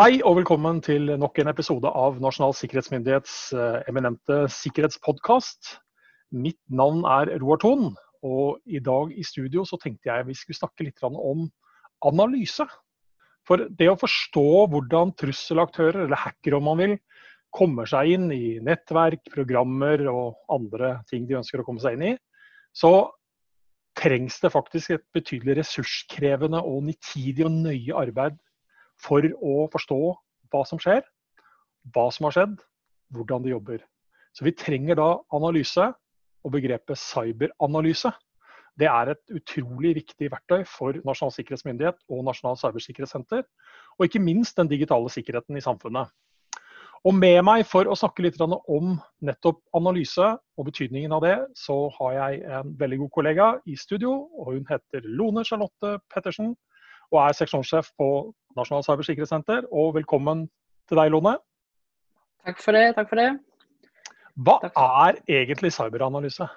Hei og velkommen til nok en episode av Nasjonal sikkerhetsmyndighets eh, eminente sikkerhetspodkast. Mitt navn er Roar Thon, og i dag i studio så tenkte jeg vi skulle snakke litt om analyse. For det å forstå hvordan trusselaktører, eller hackere om man vil, kommer seg inn i nettverk, programmer og andre ting de ønsker å komme seg inn i, så trengs det faktisk et betydelig ressurskrevende og nitidig og nøye arbeid for å forstå hva som skjer, hva som har skjedd, hvordan de jobber. Så vi trenger da analyse og begrepet cyberanalyse. Det er et utrolig viktig verktøy for Nasjonal sikkerhetsmyndighet og Nasjonal cybersikkerhetssenter, og ikke minst den digitale sikkerheten i samfunnet. Og med meg for å snakke litt om nettopp analyse og betydningen av det, så har jeg en veldig god kollega i studio. og Hun heter Lone Charlotte Pettersen og er seksjonssjef på Nasjonal cybersikkerhetssenter. Og velkommen til deg, Lone. Takk for det. Takk for det. Hva er egentlig cyberanalyse?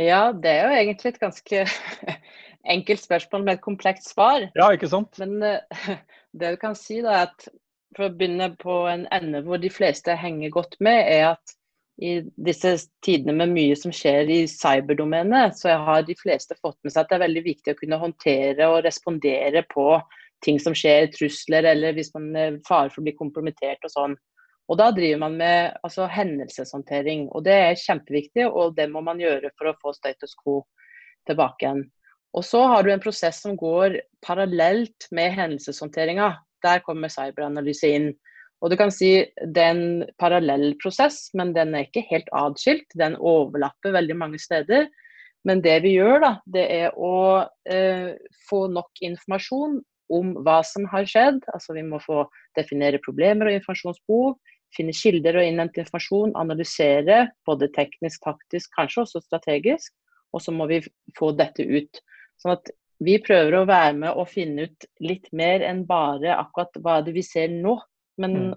Ja, det er jo egentlig et ganske enkelt spørsmål med et komplekst svar. Ja, ikke sant? Men uh, det du kan si, da, er at for å begynne på en ende hvor de fleste henger godt med, er at i disse tidene med mye som skjer i cyberdomenet, så har de fleste fått med seg at det er veldig viktig å kunne håndtere og respondere på ting som skjer, trusler eller hvis man er fare for å bli kompromittert og sånn. Og Da driver man med altså, hendelseshåndtering. og Det er kjempeviktig, og det må man gjøre for å få status quo tilbake igjen. Og Så har du en prosess som går parallelt med hendelseshåndteringa. Der kommer cyberanalyse inn. Og du kan si Det er en parallell prosess, men den er ikke helt atskilt. Den overlapper veldig mange steder. Men det vi gjør, da, det er å eh, få nok informasjon om hva som har skjedd. Altså Vi må få definere problemer og informasjonsbehov. Finne kilder og innhente informasjon. Analysere både teknisk, taktisk, kanskje også strategisk. Og så må vi få dette ut. Sånn at vi prøver å være med og finne ut litt mer enn bare akkurat hva det vi ser nå. Men mm.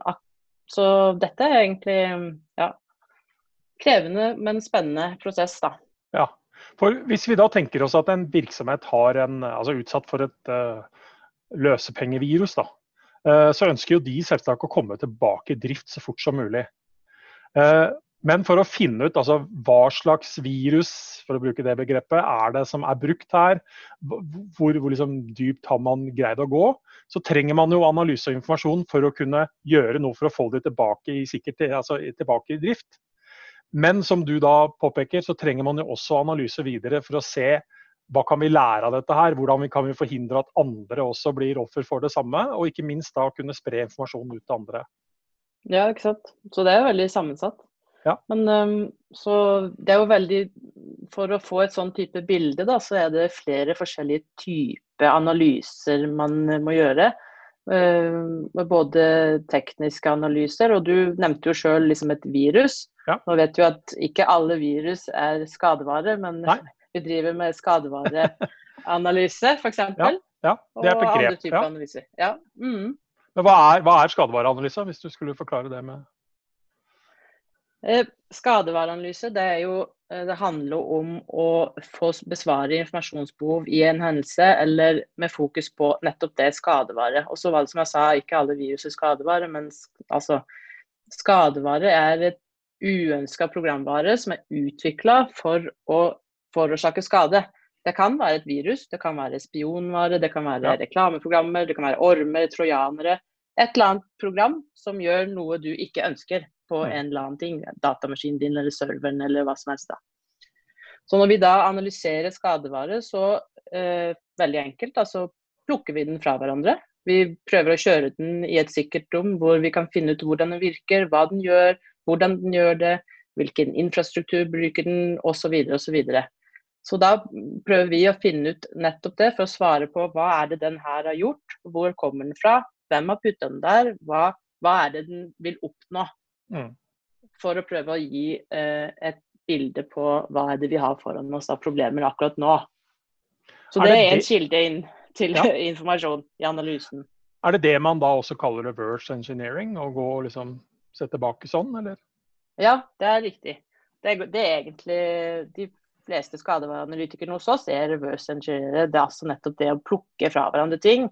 Så dette er egentlig ja, krevende, men spennende prosess, da. Ja, for Hvis vi da tenker oss at en virksomhet har en, altså utsatt for et uh, løsepengevirus, da, uh, så ønsker jo de selvsagt å komme tilbake i drift så fort som mulig. Uh, men for å finne ut altså, hva slags virus for å bruke det begrepet, er det som er brukt her, hvor, hvor liksom dypt har man greid å gå, så trenger man jo analyse og informasjon for å kunne gjøre noe for å få det tilbake i, sikkert, altså, tilbake i drift. Men som du da påpeker, så trenger man jo også analyse videre for å se hva kan vi lære av dette her? Hvordan kan vi forhindre at andre også blir offer for det samme? Og ikke minst da kunne spre informasjon ut til andre. Ja, ikke sant. Så det er veldig sammensatt. Ja. Men så det er jo veldig For å få et sånn type bilde, da, så er det flere forskjellige typer analyser man må gjøre. Både tekniske analyser, og du nevnte jo sjøl liksom et virus. Ja. Nå vet du at ikke alle virus er skadevare, men Nei. Vi driver med skadevareanalyse, f.eks. Ja. ja, det er begrep. Og andre typer ja. analyser. Ja. Mm. Men hva er, hva er skadevareanalyse, hvis du skulle forklare det med Eh, skadevareanalyse det, jo, eh, det handler om å få besvare informasjonsbehov i en hendelse, eller med fokus på nettopp det skadevare. Og så var det som jeg sa, ikke alle virus er skadevare, men altså, skadevare er et uønska programvare som er utvikla for å forårsake skade. Det kan være et virus, det kan være spionvare, det kan være ja. reklameprogrammer, det kan være ormer, trojanere. Et eller annet program som gjør noe du ikke ønsker på mm. en eller annen ting. Datamaskinen din eller serveren eller hva som helst. da. Så når vi da analyserer skadevare, så eh, veldig enkelt, da, så plukker vi den fra hverandre. Vi prøver å kjøre den i et sikkert rom hvor vi kan finne ut hvordan den virker, hva den gjør, hvordan den gjør det, hvilken infrastruktur bruker den, osv. osv. Så, da prøver vi å finne ut nettopp det for å svare på hva er det den her har gjort, hvor kommer den fra, hvem har putta den der, hva, hva er det den vil oppnå. Mm. For å prøve å gi eh, et bilde på hva er det vi har foran oss av problemer akkurat nå. Så er det, det, er en kilde inn til ja. informasjon i analysen. Er det det man da også kaller reverse engineering? Å gå og liksom se tilbake sånn, eller? Ja, det er riktig. Det er, det er egentlig de fleste skadevareanalytikerne hos oss er reverse engineere. Det er altså nettopp det å plukke fra hverandre ting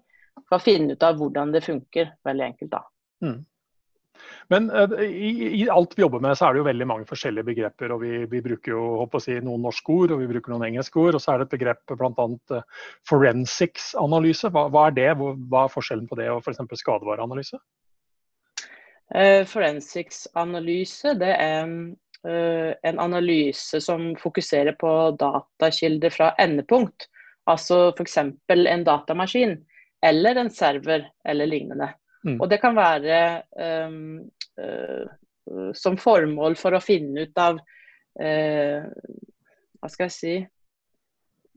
for å finne ut av hvordan det funker. Veldig enkelt, da. Mm. Men uh, i, i, alt vi jobber med, så er det jo veldig mange forskjellige begreper. og Vi, vi bruker jo å si, noen norske ord og vi bruker noen engelske ord. Og så er det et begrep bl.a. Uh, forensics-analyse. Hva, hva, er det? Hva er forskjellen på det og f.eks. skadevareanalyse? Uh, forensics-analyse det er en analyse som fokuserer på datakilder fra endepunkt. Altså f.eks. en datamaskin eller en server eller lignende. Mm. Og det kan være um, uh, som formål for å finne ut av uh, Hva skal jeg si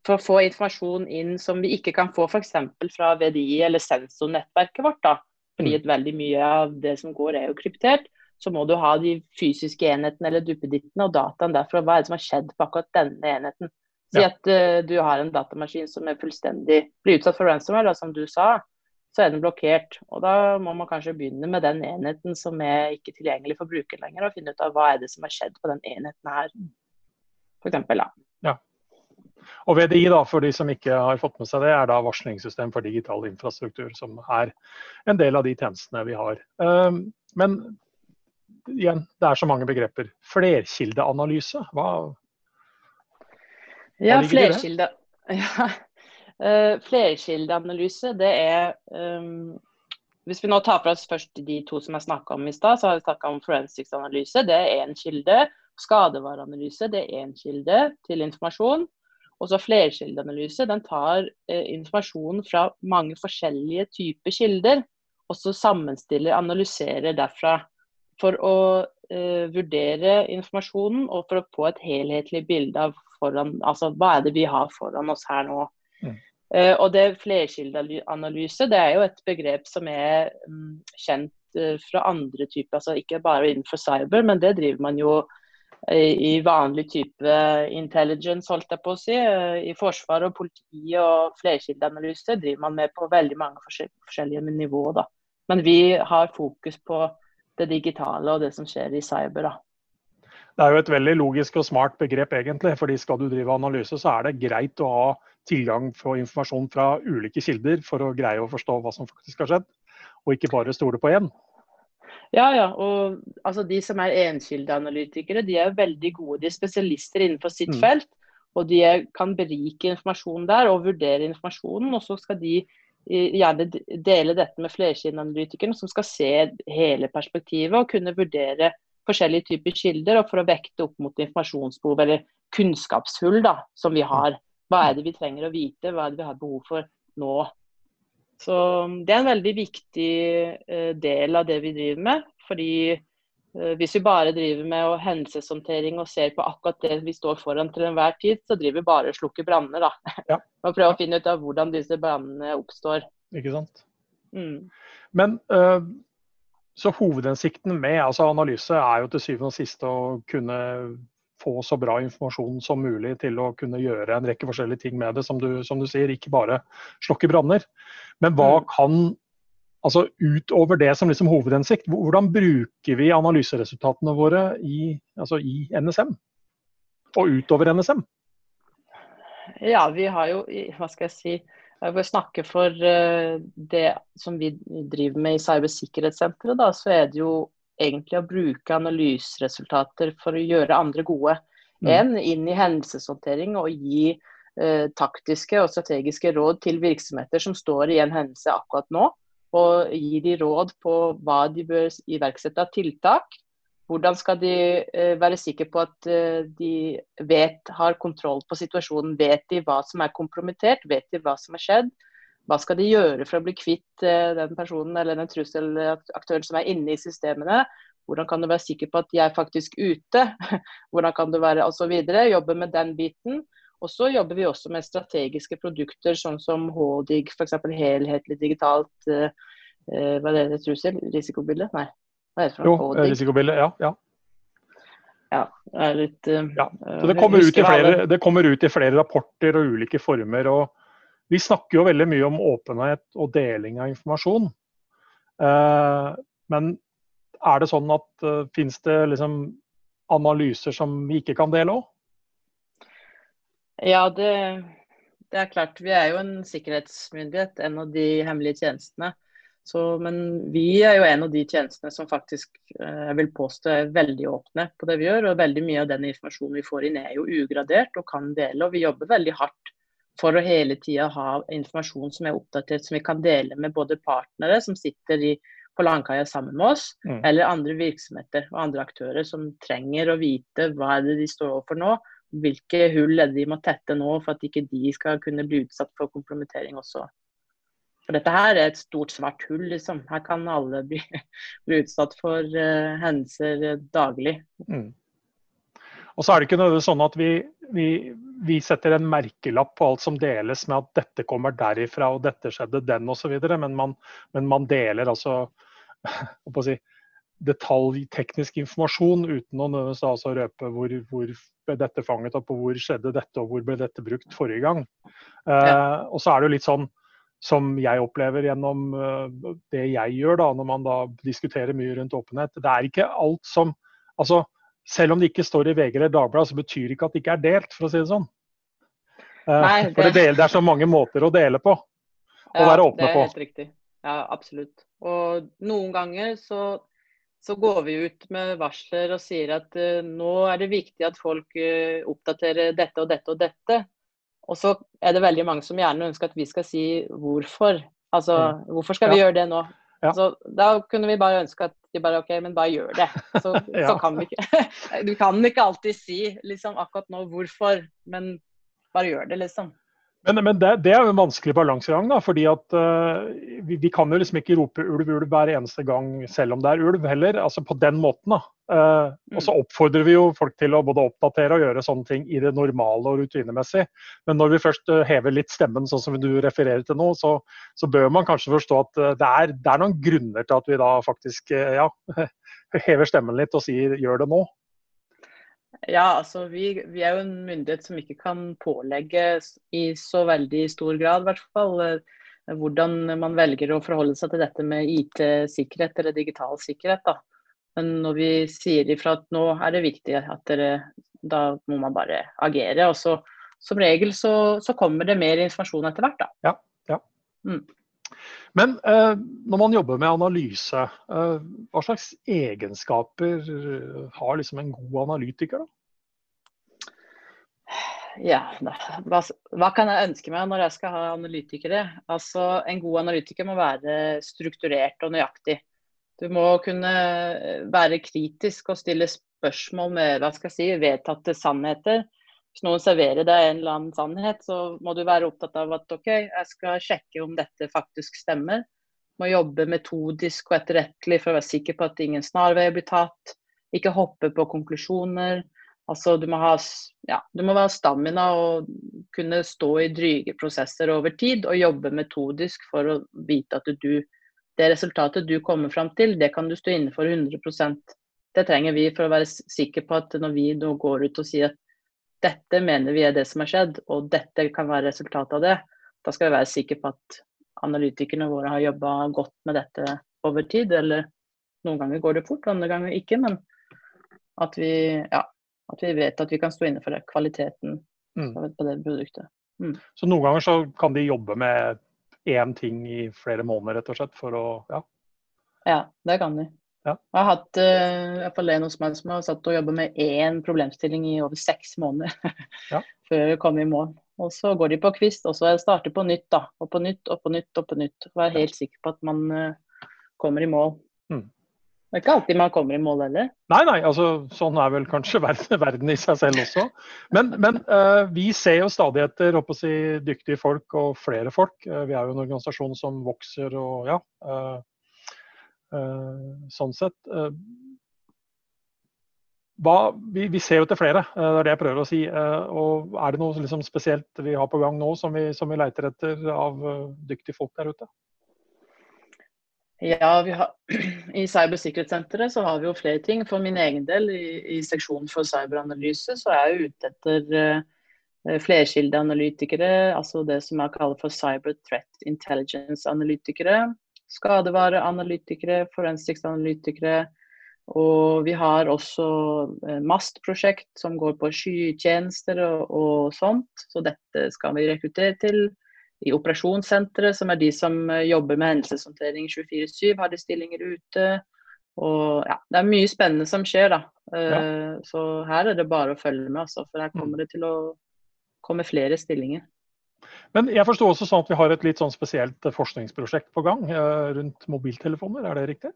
For å få informasjon inn som vi ikke kan få f.eks. fra VDI eller sensornettverket vårt. da, fordi mm. veldig mye av det som går er jo kryptert. Så må du ha de fysiske enhetene eller duppedittene og dataen derfra. Hva er det som har skjedd på akkurat denne enheten? Si ja. at uh, du har en datamaskin som er fullstendig blir utsatt for ransomware, da, som du sa så er den blokkert. Og da må man kanskje begynne med den enheten som er ikke tilgjengelig for bruker lenger, og finne ut av hva er det som har skjedd på den enheten her, f.eks. Ja. Og VDI, da, for de som ikke har fått med seg det, er da varslingssystem for digital infrastruktur, som er en del av de tjenestene vi har. Ehm, men igjen, det er så mange begreper. Flerkildeanalyse, hva, hva ja, det? Ja, Uh, Flerkildeanalyse, det er um, Hvis vi nå tar for oss først de to som jeg snakka om i stad, så har vi snakka om forensics-analyse. Det er én kilde. Skadevareanalyse, det er én kilde til informasjon. Og så flerkildeanalyse, den tar uh, informasjon fra mange forskjellige typer kilder, og så sammenstiller, analyserer derfra. For å uh, vurdere informasjonen og for å få et helhetlig bilde av foran, altså, hva er det vi har foran oss her nå. Mm. Uh, og det Flerkildeanalyse det er jo et begrep som er um, kjent uh, fra andre typer, altså ikke bare innenfor cyber, men det driver man jo uh, i vanlig type intelligence, holdt jeg på å si. I forsvar og politi og flerkildeanalyse driver man med på veldig mange forskjellige nivåer. da. Men vi har fokus på det digitale og det som skjer i cyber. da. Det er jo et veldig logisk og smart begrep, egentlig. fordi Skal du drive analyse, så er det greit å ha tilgang på informasjon fra ulike kilder for å greie å forstå hva som faktisk har skjedd, og ikke bare stole på én. Ja, ja. Og altså, de som er enkildeanalytikere, de er veldig gode. De er spesialister innenfor sitt mm. felt. Og de kan berike informasjonen der og vurdere informasjonen. Og så skal de gjerne dele dette med flerkildeanalytikerne, som skal se hele perspektivet og kunne vurdere forskjellige typer kilder, og for å vekte opp mot informasjonsbehov eller kunnskapshull da, som vi har. Hva er det vi trenger å vite, hva er det vi har behov for nå. Så Det er en veldig viktig uh, del av det vi driver med. fordi Hvis vi bare driver med hendelseshåndtering og ser på akkurat det vi står foran til enhver tid, så driver vi bare og slukker branner. Ja. og prøver å finne ut av hvordan disse brannene oppstår. Ikke sant. Mm. Men uh, så hovedhensikten med altså analyse er jo til syvende og sist å kunne få så bra informasjon som mulig til å kunne gjøre en rekke forskjellige ting med det, som du, som du sier. Ikke bare slokke branner. Men hva mm. kan Altså utover det som liksom hovedhensikt, hvordan bruker vi analyseresultatene våre i, altså i NSM? Og utover NSM? Ja, vi har jo, hva skal jeg si jeg vil snakke for eh, det som vi driver med i Cybersikkerhetssenteret, da, så er det jo egentlig å bruke analyseresultater for å gjøre andre gode. Mm. En, inn i hendelseshåndtering og gi eh, taktiske og strategiske råd til virksomheter som står i en hendelse akkurat nå. Og gi de råd på hva de bør iverksette av tiltak. Hvordan skal de eh, være sikre på at eh, de vet, har kontroll på situasjonen? Vet de hva som er kompromittert? Vet de hva som har skjedd? Hva skal de gjøre for å bli kvitt eh, den personen eller den trusselaktøren som er inne i systemene? Hvordan kan du være sikker på at de er faktisk ute? Hvordan kan du være osv. Jobbe med den biten. Og så jobber vi også med strategiske produkter, sånn som HDIG, f.eks. helhetlig digitalt eh, Hva er det trussel? Risikobilde? Nei. Hva er det for noe? Jo, risikobilde, ja. ja. Ja, det er litt uh, ja. Så det kommer, flere, det kommer, ut i flere, rapporter og ulike former. og vi snakker jo veldig mye om åpenhet og deling av informasjon. Uh, men er det sånn at uh, finnes det liksom analyser som vi ikke kan dele òg? Ja, det, det er klart. Vi er jo en sikkerhetsmyndighet, en av de hemmelige tjenestene. Så, men vi er jo en av de tjenestene som faktisk eh, jeg vil påstå er veldig åpne på det vi gjør. Og veldig mye av den informasjonen vi får inn er jo ugradert og kan dele. Og vi jobber veldig hardt for å hele tida ha informasjon som er oppdatert, som vi kan dele med både partnere som sitter i, på langkaia sammen med oss, mm. eller andre virksomheter og andre aktører som trenger å vite hva er det de står overfor nå, hvilke hull er det de må tette nå for at ikke de skal kunne bli utsatt for kompromittering også. For dette her er et stort, svart hull, liksom. Her kan alle bli, bli utsatt for uh, hendelser daglig. Mm. Og så er det ikke nødvendigvis sånn at vi, vi, vi, setter en merkelapp på alt som deles med at dette kommer derifra og dette skjedde den osv. Men, man, men man deler altså si, detalj, teknisk informasjon uten å altså røpe hvor, hvor, ble dette fanget opp, og hvor skjedde dette, og hvor ble dette brukt forrige gang. Ja. Uh, og så er det jo litt sånn som jeg opplever gjennom uh, det jeg gjør, da, når man da diskuterer mye rundt åpenhet. Det er ikke alt som altså Selv om det ikke står i VG eller Dagbladet, så betyr det ikke at det ikke er delt, for å si det sånn. Uh, Nei, det... For det, del, det, er så mange måter å dele på. Å ja, være åpne på. Det er helt riktig. Ja, absolutt. Og noen ganger så så går vi ut med varsler og sier at uh, nå er det viktig at folk uh, oppdaterer dette og dette og dette. Og så er det veldig mange som gjerne ønsker at vi skal si hvorfor. Altså mm. hvorfor skal vi gjøre det nå? Ja. Så da kunne vi bare ønske at de bare OK, men bare gjør det. Så, ja. så kan vi ikke Du kan ikke alltid si liksom akkurat nå hvorfor, men bare gjør det, liksom. Men, men det, det, er jo en vanskelig balansegang. da, fordi at uh, vi, vi, kan jo liksom ikke rope ulv, ulv hver eneste gang selv om det er ulv heller. altså På den måten. da. Uh, mm. Og så oppfordrer vi jo folk til å både oppdatere og gjøre sånne ting i det normale og rutinemessig. Men når vi først uh, hever litt stemmen, sånn som du refererer til nå, så, så bør man kanskje forstå at det er, det, er, noen grunner til at vi da faktisk ja, hever stemmen litt og sier gjør det nå. Ja, altså vi, vi, er jo en myndighet som ikke kan pålegge i så veldig stor grad, i hvert fall, eh, hvordan man velger å forholde seg til dette med IT-sikkerhet eller digital sikkerhet. Da. Men når vi sier ifra at nå er det viktig at dere Da må man bare agere. Og så som regel så, så kommer det mer informasjon etter hvert, da. Ja, ja. Mm. Men eh, når man jobber med analyse, eh, hva slags egenskaper har liksom en god analytiker? da? Ja, hva, hva, kan jeg ønske meg når jeg skal ha analytikere? Altså, En god analytiker må være strukturert og nøyaktig. Du må kunne være kritisk og stille spørsmål med hva skal jeg si, vedtatte sannheter. Hvis noen serverer deg en eller annen sannhet, så må du være opptatt av at OK, jeg skal sjekke om dette faktisk stemmer. Må jobbe metodisk og etterrettelig for å være sikker på at ingen snarveier blir tatt. Ikke hoppe på konklusjoner. Altså, du må ha ja, du må være stamina og kunne stå i dryge prosesser over tid og jobbe metodisk for å vite at du, det resultatet du kommer fram til, det kan du stå inne for 100% Det trenger vi for å være sikre på at når vi nå går ut og sier at dette mener vi er det som har skjedd, og dette kan være resultatet av det, da skal vi være sikre på at analytikerne våre har jobba godt med dette over tid. Eller noen ganger går det fort, andre ganger ikke. Men at vi, ja, at vi vet at vi kan stå inne for det, kvaliteten mm. på det produktet. Mm. Så noen ganger så kan de jobbe med én ting i flere måneder, rett og slett, for å Ja, ja det kan de. Ja. Jeg har hatt uh, jeg en hos meg som har satt og jobba med én problemstilling i over seks måneder ja. før vi kom i mål. Og så går de på kvist, og så starter på nytt, da. Og på nytt og på nytt og på nytt. Være helt sikker på at man uh, kommer i mål. Mm. Det er ikke alltid man kommer i mål heller. Nei, nei, altså sånn er vel kanskje verden, verden i seg selv også. Men, men uh, vi ser jo stadig etter si, dyktige folk og flere folk. Uh, vi er jo en organisasjon som vokser og ja. Uh, sånn sett. Hva, vi, vi, ser jo til flere, det er det jeg prøver å si. og Er det noe liksom, spesielt vi har på gang nå som vi, som vi leiter etter av dyktige folk der ute? Ja, har, I Cybersikkerhetssenteret så har vi jo flere ting. For min egen del, i, i seksjonen for cyberanalyse, så er jeg ute etter uh, flerkildeanalytikere. Altså det som jeg kaller for cyber threat intelligence-analytikere. Skadevareanalytikere, forensics-analytikere. Og vi har også MAST-prosjekt som går på skytjenester og, og, sånt. Så dette skal vi rekruttere til. I operasjonssenteret, som er de som jobber med hendelseshåndtering 24-7, har de stillinger ute. Og ja, Det er mye spennende som skjer, da. Ja. Så her er det bare å følge med, altså, for her mm. kommer det til å komme flere stillinger. Men jeg forstår også sånn at vi har et litt sånn spesielt forskningsprosjekt på gang eh, rundt mobiltelefoner, er det riktig?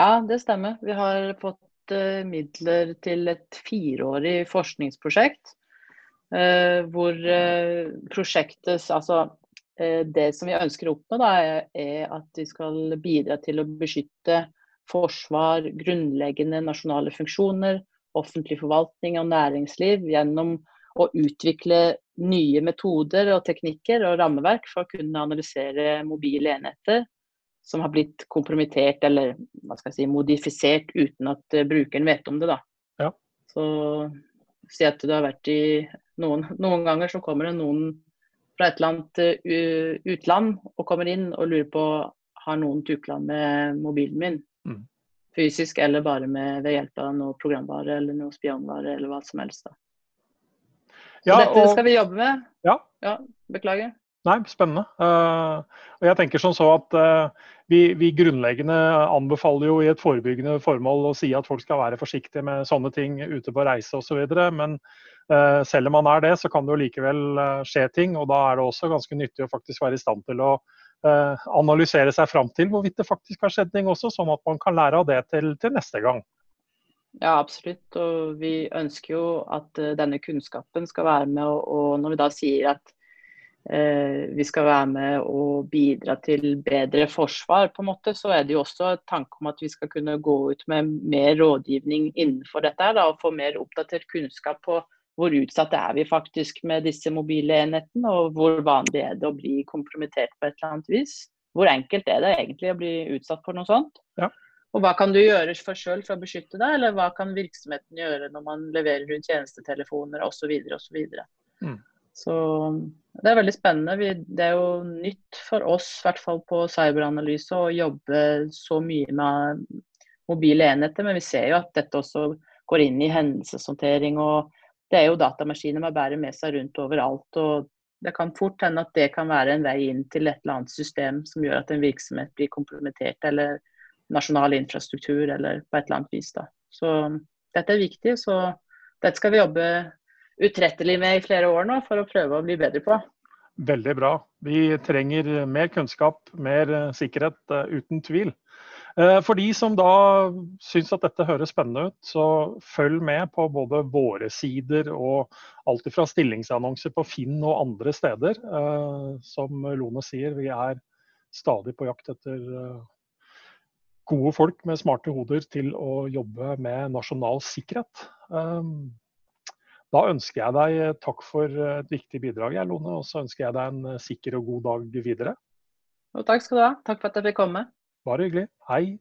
Ja, det stemmer. Vi har fått uh, midler til et fireårig forskningsprosjekt. Hvor prosjektet Altså det som vi ønsker å oppnå, da, er at vi skal bidra til å beskytte forsvar, grunnleggende nasjonale funksjoner, offentlig forvaltning og næringsliv gjennom å utvikle nye metoder og teknikker og rammeverk for å kunne analysere mobile enheter som har blitt kompromittert eller hva skal jeg si, modifisert uten at uh, brukeren vet om det. da. Ja. Så si at du har vært i noen, noen ganger så kommer det noen fra et eller annet uh, utland og kommer inn og lurer på har noen tukla med mobilen min. Mm. Fysisk eller bare med, ved hjelp av noe programvare eller noe spionvare eller hva som helst. da. Ja, dette skal vi jobbe med. Ja. ja beklager. Nei, spennende. Uh, og jeg tenker sånn så at uh, vi, vi, grunnleggende anbefaler jo i et forebyggende formål å si at folk skal være forsiktige med sånne ting ute på reise osv. Men uh, selv om man er det, så kan det jo likevel skje ting. Og da er det også ganske nyttig å faktisk være i stand til å analysere seg fram til hvorvidt det faktisk har skjedd ting også, sånn at man kan lære av det til, til neste gang. Ja, absolutt. Og vi ønsker jo at uh, denne kunnskapen skal være med. Og, når vi da sier at uh, vi skal være med og bidra til bedre forsvar, på en måte, så er det jo også et tanke om at vi skal kunne gå ut med mer rådgivning innenfor dette. Da, og få mer oppdatert kunnskap på hvor utsatt er vi faktisk med disse mobile enhetene, og hvor vanlig er det å bli kompromittert på et eller annet vis. Hvor enkelt er det egentlig å bli utsatt for noe sånt? Ja. Og hva kan du gjøre for sjøl for å beskytte deg, eller hva kan virksomheten gjøre når man leverer rundt tjenestetelefoner osv. osv. Mm. Så det er veldig spennende. Vi, det er jo nytt for oss, i hvert fall på cyberanalyse, å jobbe så mye med mobile enheter. Men vi ser jo at dette også går inn i hendelseshåndtering. og Det er jo datamaskiner man bærer med seg rundt overalt. og Det kan fort hende at det kan være en vei inn til et eller annet system som gjør at en virksomhet blir kompromittert eller nasjonal infrastruktur eller på et eller annet vis. Da. Så dette er viktig. Så dette skal vi jobbe utrettelig med i flere år nå for å prøve å bli bedre på. Veldig bra. Vi trenger mer kunnskap, mer eh, sikkerhet, eh, uten tvil. Eh, for de som da syns at dette høres spennende ut, så følg med på både våre sider og alt fra stillingsannonser på Finn og andre steder. Som Lone sier, vi er stadig på jakt etter gode folk med smarte hoder til å jobbe med nasjonal sikkerhet. Um, da ønsker jeg deg takk for et viktig bidrag, Lone, og så ønsker jeg deg en sikker og god dag videre. Og takk skal du ha. Takk for at jeg fikk komme. Bare hyggelig. Hei.